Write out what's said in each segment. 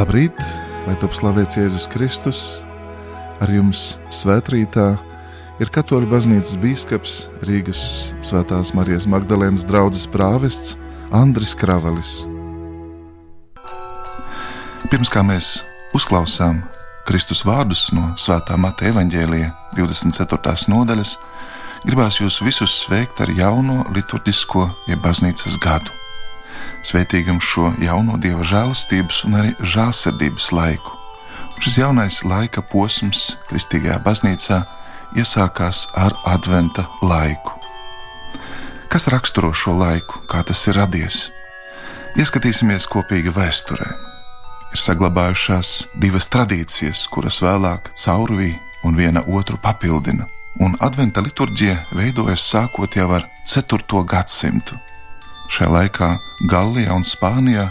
Labrid lai top slavēts Jēzus Kristus. Ar jums svētkrītā ir Katoļu baznīcas biskups Rīgas Svētās Marijas Magdalēnas draugs prāvests Andris Kravalis. Pirms kā mēs uzklausām Kristus vārdus no Svētā Mata evaņģēlija 24. nodaļas, gribās jūs visus sveikt ar jauno liturģisko, jeb baznīcas gadu. Svētīgam šo jauno dieva žēlastības un arī žēlsirdības laiku. Un šis jaunais laika posms Kristīgajā baznīcā iesākās ar adventa laiku. Kas raksturo šo laiku, kā tas ir radies? Ieskatīsimies kopīgi vēsturē. Ir saglabājušās divas tradīcijas, kuras vēlāk caurvīja un viena otru papildina, un adventa liturģija veidojas sākot jau ar 4. gadsimtu Šajā laikā Gallijā un Spānijā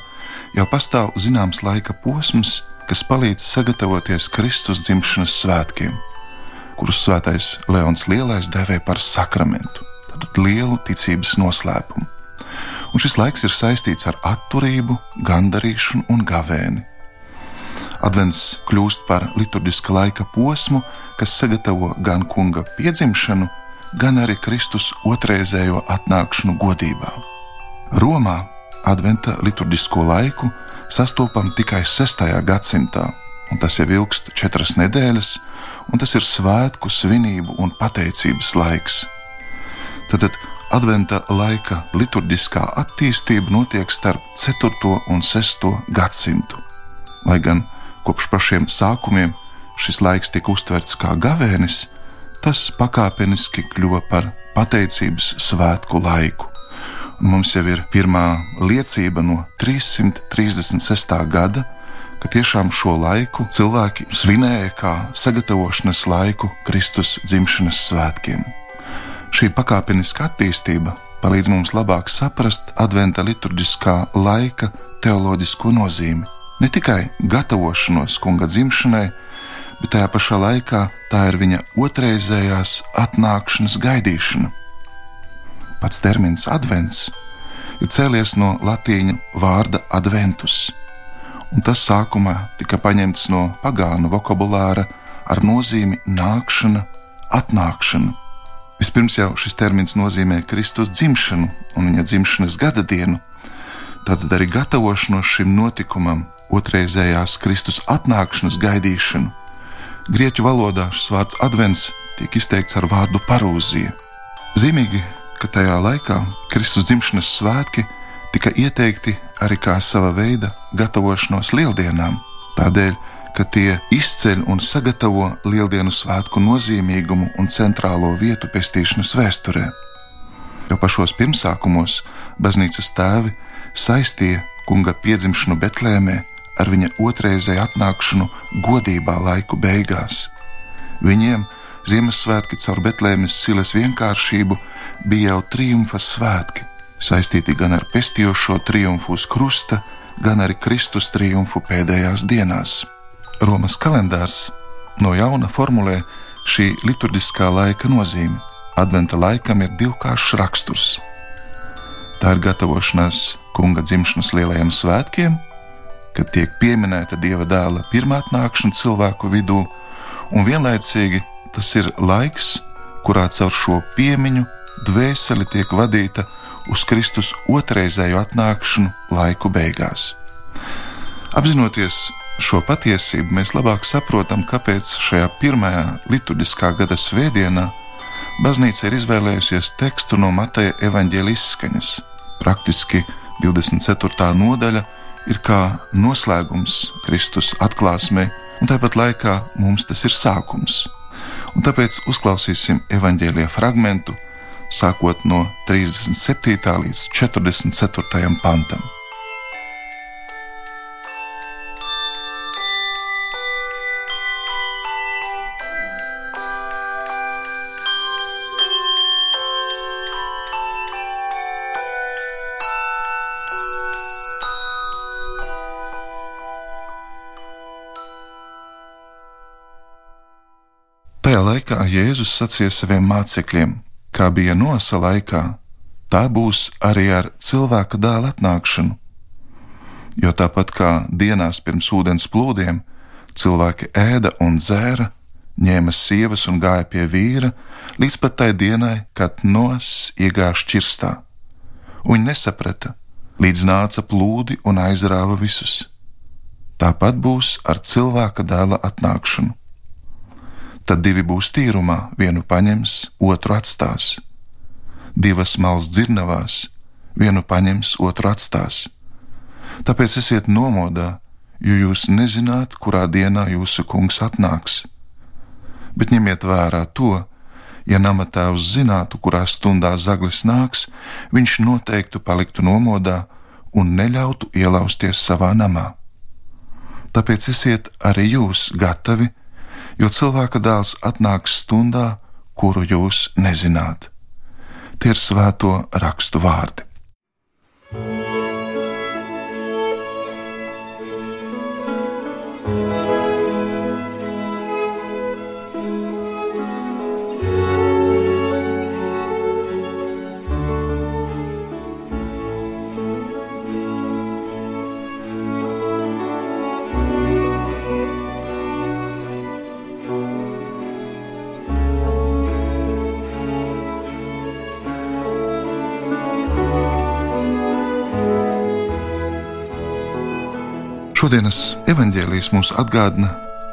jau pastāv zināms laika posms, kas palīdz sagatavoties Kristus dzimšanas svētkiem, kurus svētais Leons Lielais devē par sakramentu, tad lielu ticības noslēpumu. Un šis laiks ir saistīts ar atturību, gandarīšanu un gavēni. Advents kļūst par liturģiska laika posmu, kas sagatavo gan kunga piedzimšanu, gan arī Kristus otrreizējo atnākšanu godībā. Romā adventa liturģisko laiku sastopam tikai 6. gadsimtā, un tas jau ilgst četras nedēļas, un tas ir svētku, svinību un pateicības laiks. Tad adventa laika liturģiskā attīstība notiek starp 4. un 6. gadsimtu. Lai gan kopš pašiem sākumiem šis laiks tika uztverts kā gavēnis, tas pakāpeniski kļuva par pateicības svētku laiku. Mums jau ir pirmā liecība no 336. gada, ka tiešām šo laiku cilvēki svinēja kā sagatavošanas laiku Kristus dzimšanas svētkiem. Šī pakāpeniska attīstība palīdz mums labāk saprast adventa liturģiskā laika teoloģisko nozīmi. Ne tikai gatavošanos kunga dzimšanai, bet tajā pašā laikā tā ir viņa otrreizējās atnākšanas gaidīšana. Pats termins advents ir cēlies no latīņu vārda adventus, un tas sākumā tika paņemts no pagānu vokabulāra ar nozīmi nākšana, atnākšana. Vispirms jau šis termins nozīmē Kristus dzimšanu un viņa dzimšanas gada dienu, tad arī gatavošanos šim notikumam, otrreizējās Kristus atnākšanas gaidīšanu. Grieķu valodā šis vārds advents tiek izteikts ar vārdu parūzija. Zīmīgi ka tajā laikā Kristus dzimšanas svētki tika ieteikti arī kā sava veida gatavošanos lieldienām, tādēļ, ka tie izceļ un sagatavo lieldienu svētku nozīmīgumu un centrālo vietu pestīšanas vēsturē. Jau pašos pirmsākumos baznīcas tēvi saistīja kunga piedzimšanu Betlēmē ar viņa otrreizēju atnākšanu godībā laiku beigās. Viņiem Ziemassvētki caur Betlēmes silas vienkāršību bija jau triumfa svētki, saistīti gan ar pestījošo triumfu uz krusta, gan arī Kristus triumfu pēdējās dienās. Romas kalendārs no jauna formulē šī liturģiskā laika nozīme. Adventa laikam ir divkāršs raksturs. Tā ir gatavošanās kunga dzimšanas lielajiem svētkiem, kad tiek pieminēta dieva dēla pirmā atnākšana cilvēku vidū, un vienlaicīgi tas ir laiks, kurā caur šo piemiņu dvēseli tiek vadīta uz Kristus otrreizēju atnākšanu laiku beigās. Apzinoties šo patiesību, mēs labāk saprotam, kāpēc šajā pirmajā liturģiskā gada svētdienā baznīca ir izvēlējusies tekstu no Mateja evaņģēlijas izskaņas. Praktiski 24. nodaļa ir kā noslēgums Kristus atklāsmē, un tāpat laikā mums tas ir sākums. Un tāpēc uzklausīsim evaņģēlīja fragmentu sākot no 37. līdz 44. pantam. Tajā laikā Jēzus sacīja saviem mācekļiem: kā bija nosa laikā, tā būs arī ar cilvēka dēla atnākšanu. Jo tāpat kā dienās pirms ūdens plūdiem, cilvēki ēda un dzēra, ņēma sievas un gāja pie vīra, līdz pat tai dienai, kad nos iegāja šķirstā. Viņi nesaprata, līdz nāca plūdi un aizrāva visus. Tāpat būs ar cilvēka dēla atnākšanu. Tad divi būs tīrumā, vienu paņems, otru atstās. Divas malas dzirnavās, vienu paņems, otru atstās. Tāpēc esiet nomodā, jo jūs nezināt, kurā dienā jūsu kungs atnāks bet ņemiet vērā to, ja namatēvs zinātu, kurā stundā zaglis nāks, viņš noteikti paliktu nomodā un neļautu ielausties savā namā. Tāpēc esiet arī jūs gatavi, jo cilvēka dēls atnāks stundā, kuru jūs nezināt. Tie ir svēto rakstu vārdi. Šodienas evanģēlijas mums atgādina,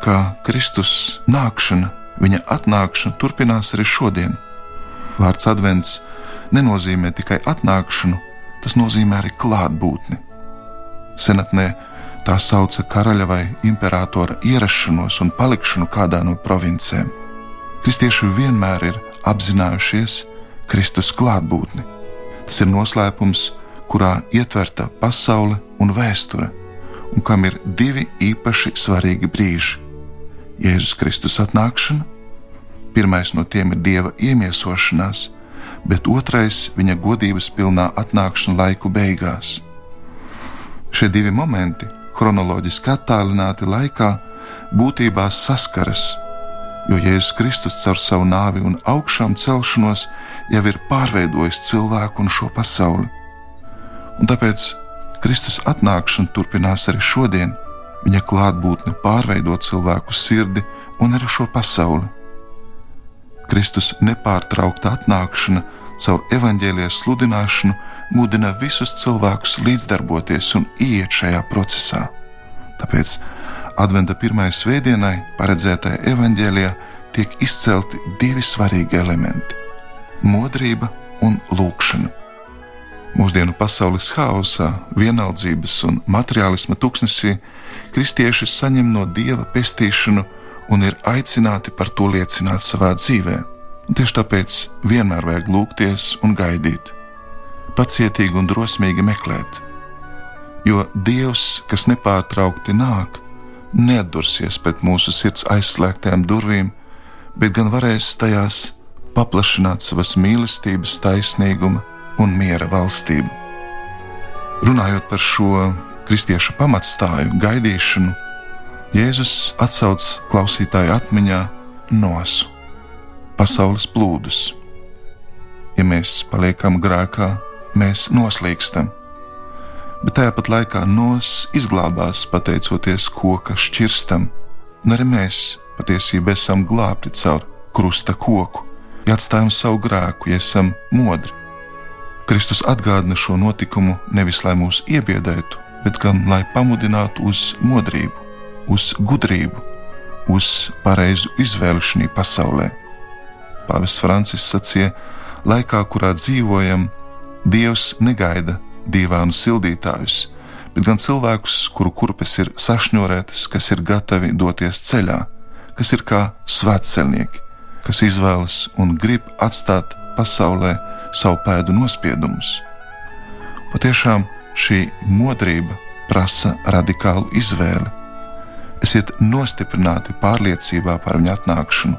ka Kristus nākšana, viņa atnākšana turpinās arī šodien. Vārds advents nenozīmē tikai atnākšanu, tas nozīmē arī klātbūtni. Senatnē tā sauca karaļa vai imperatora ierašanos un palikšanu kādā no provincēm. Kristieši vienmēr ir apzinājušies Kristus klātbūtni. Tas ir noslēpums, kurā ietverta pasaule un vēsture un kam ir divi īpaši svarīgi brīži - Jēzus Kristus atnākšana. Pirmais no tiem ir Dieva iemiesošanās, bet otrais - viņa godības pilnā atnākšana laiku beigās. Šie divi momenti, chronoloģiski attālināti laikā, būtībā saskaras, jo Jēzus Kristus caur savu nāvi un augšām celšanos jau ir pārveidojis cilvēku un šo pasauli. Un tāpēc Kristus atnākšana turpinās arī šodien. Viņa klātbūtne pārveido cilvēku sirdi un arī šo pasauli. Kristus nepārtraukta atnākšana caur evaņģēlijas sludināšanu mudina visus cilvēkus līdzdarboties un iet šajā procesā. Tāpēc Adventa pirmajai svētdienai paredzētajā evaņģēlijā tiek izcelti divi svarīgi elementi - modrība un lūkšana. Mūsdienu pasaules haosā, vienaldzības un materiālisma tuksnesī kristieši saņem no dieva pestīšanu un ir aicināti par to liecināt savā dzīvē. Un tieši tāpēc vienmēr vajag lūgties un gaidīt, pacietīgi un drosmīgi meklēt. Jo Dievs, kas nepārtraukti nāk, neatdursies pret mūsu sirds aizslēgtām durvīm, bet gan varēs tajās paplašināt savas mīlestības, taisnīguma un miera valstību. Runājot par šo kristiešu pamatstāju gaidīšanu, Jēzus atsauc klausītāju atmiņā nosu, pasaules plūdus. Ja mēs paliekam grēkā, mēs noslīkstam, bet tāpat laikā nos izglābās pateicoties koka šķirstam, un arī mēs patiesībā esam glābti caur krusta koku, ja atstājam savu grēku, ja esam modri. Kristus atgādina šo notikumu nevis lai mūs iebiedētu, bet gan lai pamudinātu uz modrību, uz gudrību, uz pareizu izvēli šajā pasaulē. Pāvests Francis sacīja, laikā, kurā dzīvojam, Dievs negaida dīvainu sildītājus, bet gan cilvēkus, kuru kurpes ir sašņurētas, kas ir gatavi doties ceļā, kas ir kā svētceļnieki, kas izvēlas un grib atstāt pasaulē savu pēdu nospiedumus. Patiešām šī modrība prasa radikālu izvēli. Esiet nostiprināti pārliecībā par viņa atnākšanu,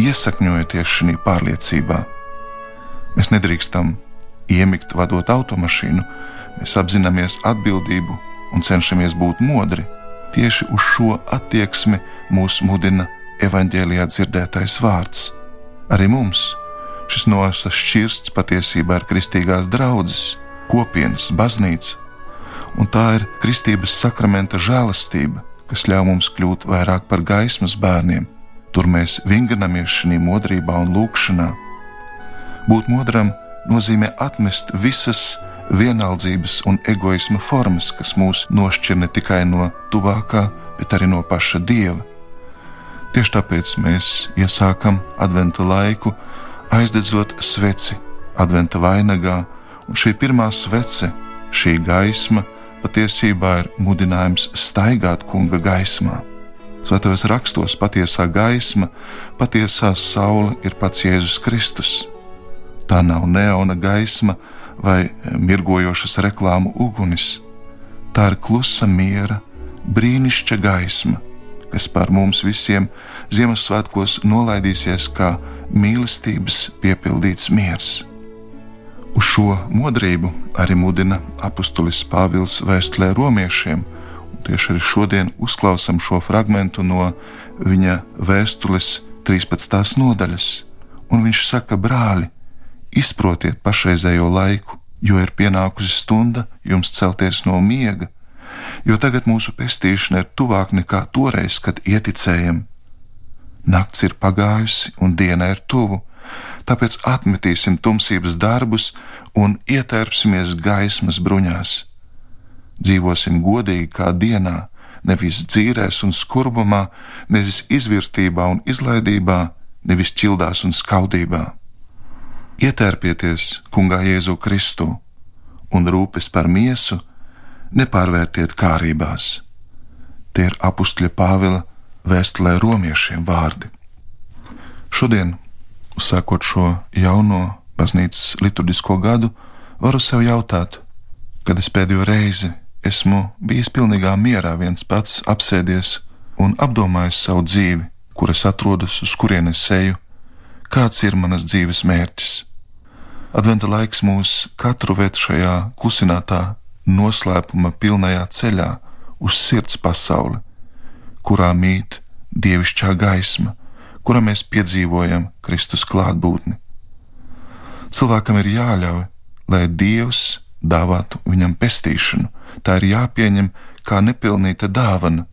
iesakņojoties šajā pārliecībā. Mēs nedrīkstam iemigt vadot automašīnu, mēs apzināmies atbildību un cenšamies būt modri. Tieši uz šo attieksmi mūs mudina evaņģēlijā dzirdētais vārds. Arī mums šis nosas šķirsts patiesībā ir kristīgās draudzes, kopienas, baznīca, un tā ir kristības sakramenta žēlastība, kas ļauj mums kļūt vairāk par gaismas bērniem. Tur mēs vingrinamies šajā modrībā un lūkšanā. Būt modram nozīmē atmest visas vienaldzības un egoisma formas, kas mūs nošķir ne tikai no tuvākā, bet arī no paša dieva. Tieši tāpēc mēs iesākam adventa laiku, aizdedzot sveci adventa vainagā, un šī pirmā svece, šī gaisma, patiesībā ir mudinājums staigāt kunga gaismā. Svētajos rakstos patiesā gaisma, patiesā saule ir pats Jēzus Kristus. Tā nav neona gaisma vai mirgojošas reklāmu ugunis. Tā ir klusa miera, brīnišķīga gaisma, kas par mums visiem Ziemassvētkos nolaidīsies kā mīlestības piepildīts miers. Uz šo modrību arī mudina apustulis Pāvils vēstulē romiešiem, tieši arī šodien uzklausām šo fragment no viņa vēstules 13. nodaļas. Un viņš saka, brāli, izprotiet pašreizējo laiku, jo ir pienākusi stunda jums celties no miega, jo tagad mūsu pestīšana ir tuvāk nekā toreiz, kad ieticējam. Nakts ir pagājusi un diena ir tuvu, tāpēc atmetīsim tumsības darbus un ietērpsimies gaismas bruņās. Dzīvosim godīgi kā dienā, nevis dzīrēs un skurbumā, nevis izvērtībā un izlaidībā, nevis ķildās un skaudībā. Ietērpieties Kungā Jēzu Kristu un rūpes par miesu nepārvērtiet kārībās. Tie ir apustļa Pāvila vēstulē romiešiem vārdi. Šodien uzsākot šo jauno baznīcas liturģisko gadu, varu sev jautāt, kad es pēdējo reizi esmu bijis pilnīgā mierā viens pats, apsēdies un apdomājis savu dzīvi, kur es atrodos, uz kurienes eju, kāds ir manas dzīves mērķis. Adventa laiks mūs katru ved šajā klusinātā, noslēpuma pilnajā ceļā uz sirds pasauli, kurā mīt dievišķā gaisma, kurā mēs piedzīvojam Kristus klātbūtni. Cilvēkam ir jāļauj, lai Dievs dāvātu viņam pestīšanu, tā ir jāpieņem kā nepilnīta dāvana.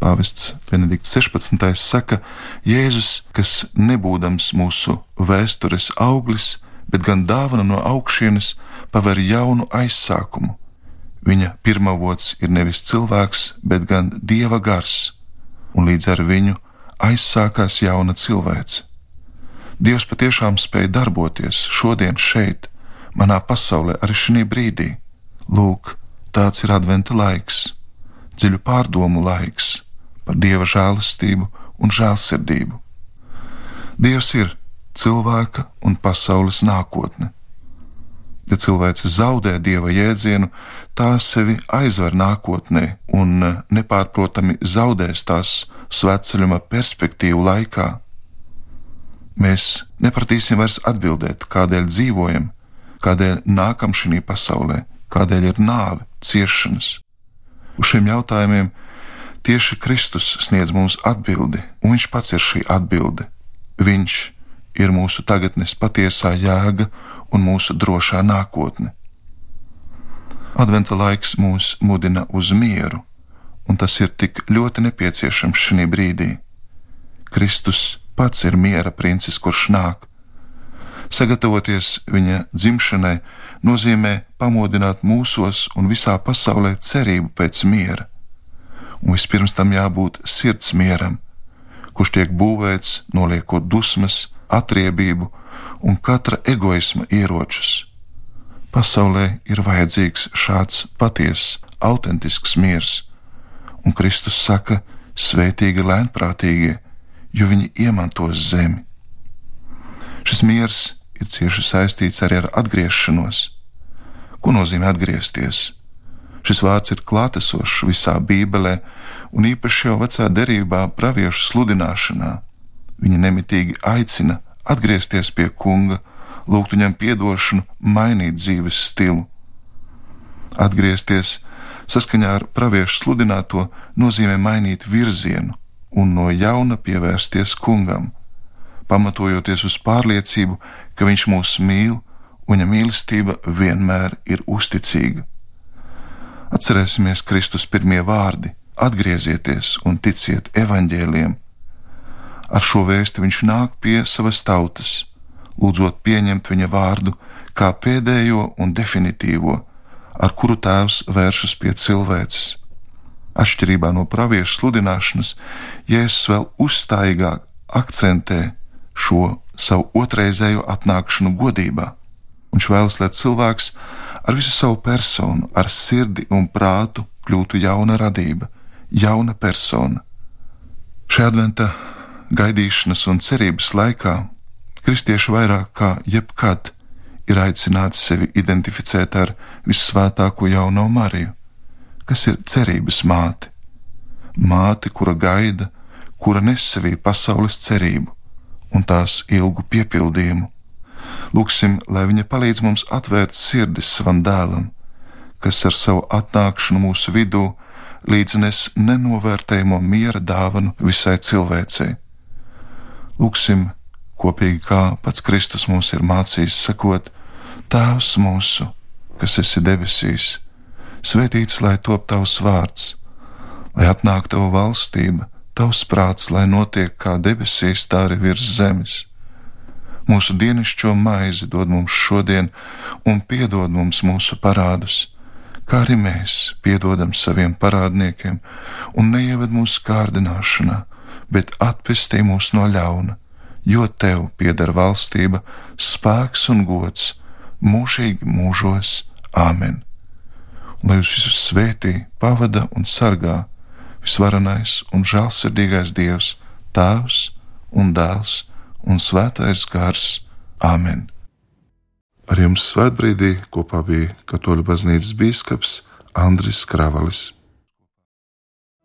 Pāvests Benedikts 16. saka, Jēzus, kas nebūdams mūsu vēstures auglis, bet gan dāvana no augšienes, paver jaunu aizsākumu. Viņa pirmavots ir nevis cilvēks, bet gan dieva gars, un līdz ar viņu aizsākās jauna cilvēce. Dievs patiešām spēja darboties šodien, šeit, manā pasaulē, arī šī brīdī. Lūk, tāds ir adventa laiks, dziļu pārdomu laiks par dieva žēlastību un žēlsirdību. Dievs ir cilvēka un pasaules nākotne. Ja cilvēks zaudē dieva jēdzienu, tā sevi aizver nākotnē un nepārprotami zaudēs tās svētceļuma perspektīvu laikā. Mēs nepratīsim vairs atbildēt, kādēļ dzīvojam, kādēļ nākam šī pasaulē, kādēļ ir nāve, ciešanas. Uz šiem jautājumiem tieši Kristus sniedz mums atbildi, un Viņš pats ir šī atbilde. Viņš ir mūsu tagadnes patiesā jēga un mūsu drošā nākotne. Adventa laiks mūs mudina uz mieru, un tas ir tik ļoti nepieciešams šī brīdī. Kristus pats ir miera princis, kurš nāk. Sagatavoties viņa dzimšanai nozīmē pamodināt mūsos un visā pasaulē cerību pēc miera. Un vispirms tam jābūt sirds mieram, kurš tiek būvēts noliekot dusmas, atriebību un katra egoisma ieročus. Pasaulē ir vajadzīgs šāds patiess, autentisks miers un Kristus saka: Svētīgi lēnprātīgie, jo viņi iemantos zemi. Šis miers ir cieši saistīts arī ar atgriešanos. Ko nozīmē atgriezties? Šis vārds ir klātesošs visā Bībelē, un īpaši jau vecā derībā praviešu sludināšanā. Viņi nemitīgi aicina atgriezties pie kunga, lūgt viņam atdošanu, mainīt dzīves stilu. Atgriezties saskaņā ar praviešu sludināto nozīmē mainīt virzienu, un no jauna pievērsties kungam, pamatojoties uz pārliecību, ka viņš mūs mīl un viņa mīlestība vienmēr ir uzticīga. Atcerēsimies Kristus pirmie vārdi: atgriezieties un ticiet evaņģēliem. Ar šo vēstu viņš nāk pie savas tautas, lūdzot pieņemt viņa vārdu kā pēdējo un definitīvo, ar kuru tēvs vēršas pie cilvēces. Atšķirībā no praviešu sludināšanas, Jēzus vēl uzstājīgāk akcentē šo savu otrreizējo atnākšanu godībā. Viņš vēlas, lai cilvēks ar visu savu personu, ar sirdi un prātu kļūtu jauna radība, jauna persona. Šajā adventa gaidīšanas un cerības laikā kristieši vairāk kā jebkad ir aicināti sevi identificēt ar visvētāko jauno Mariju, kas ir cerības māte, māte, kura gaida, kura nes sevī pasaules cerību un tās ilgu piepildījumu. Lūksim, lai viņa palīdz mums atvērt sirdis savam dēlam, kas ar savu atnākšanu mūsu vidū līdznes nenovērtējamo miera dāvanu visai cilvēcei. Lūksim, kopīgi kā pats Kristus mums ir mācījis, sakot: Tēvs mūsu, kas esi debesīs, svētīts lai top tavs vārds, lai atnāktu tava valstība, tavs prāts, lai notiek kā debesīs, tā arī virs zemes. Mūsu dienascho maizi dod mums šodien, un piedod mums mūsu parādus, kā arī mēs piedodam saviem parādniekiem, un neieved mūsu kārdināšanā, bet atpestī mūs no ļauna, jo tev pieder valstība, spēks un gods mūžīgi mūžos. Āmen! Lai jūs visus svētī, pavada un sargā visvarenais un žēlsirdīgais Dievs, Tēvs un Dēls un Svētais Gars. Āmen! Ar jums svētbrīdī kopā bija Katoļu baznīcas bīskaps Andris Kravalis.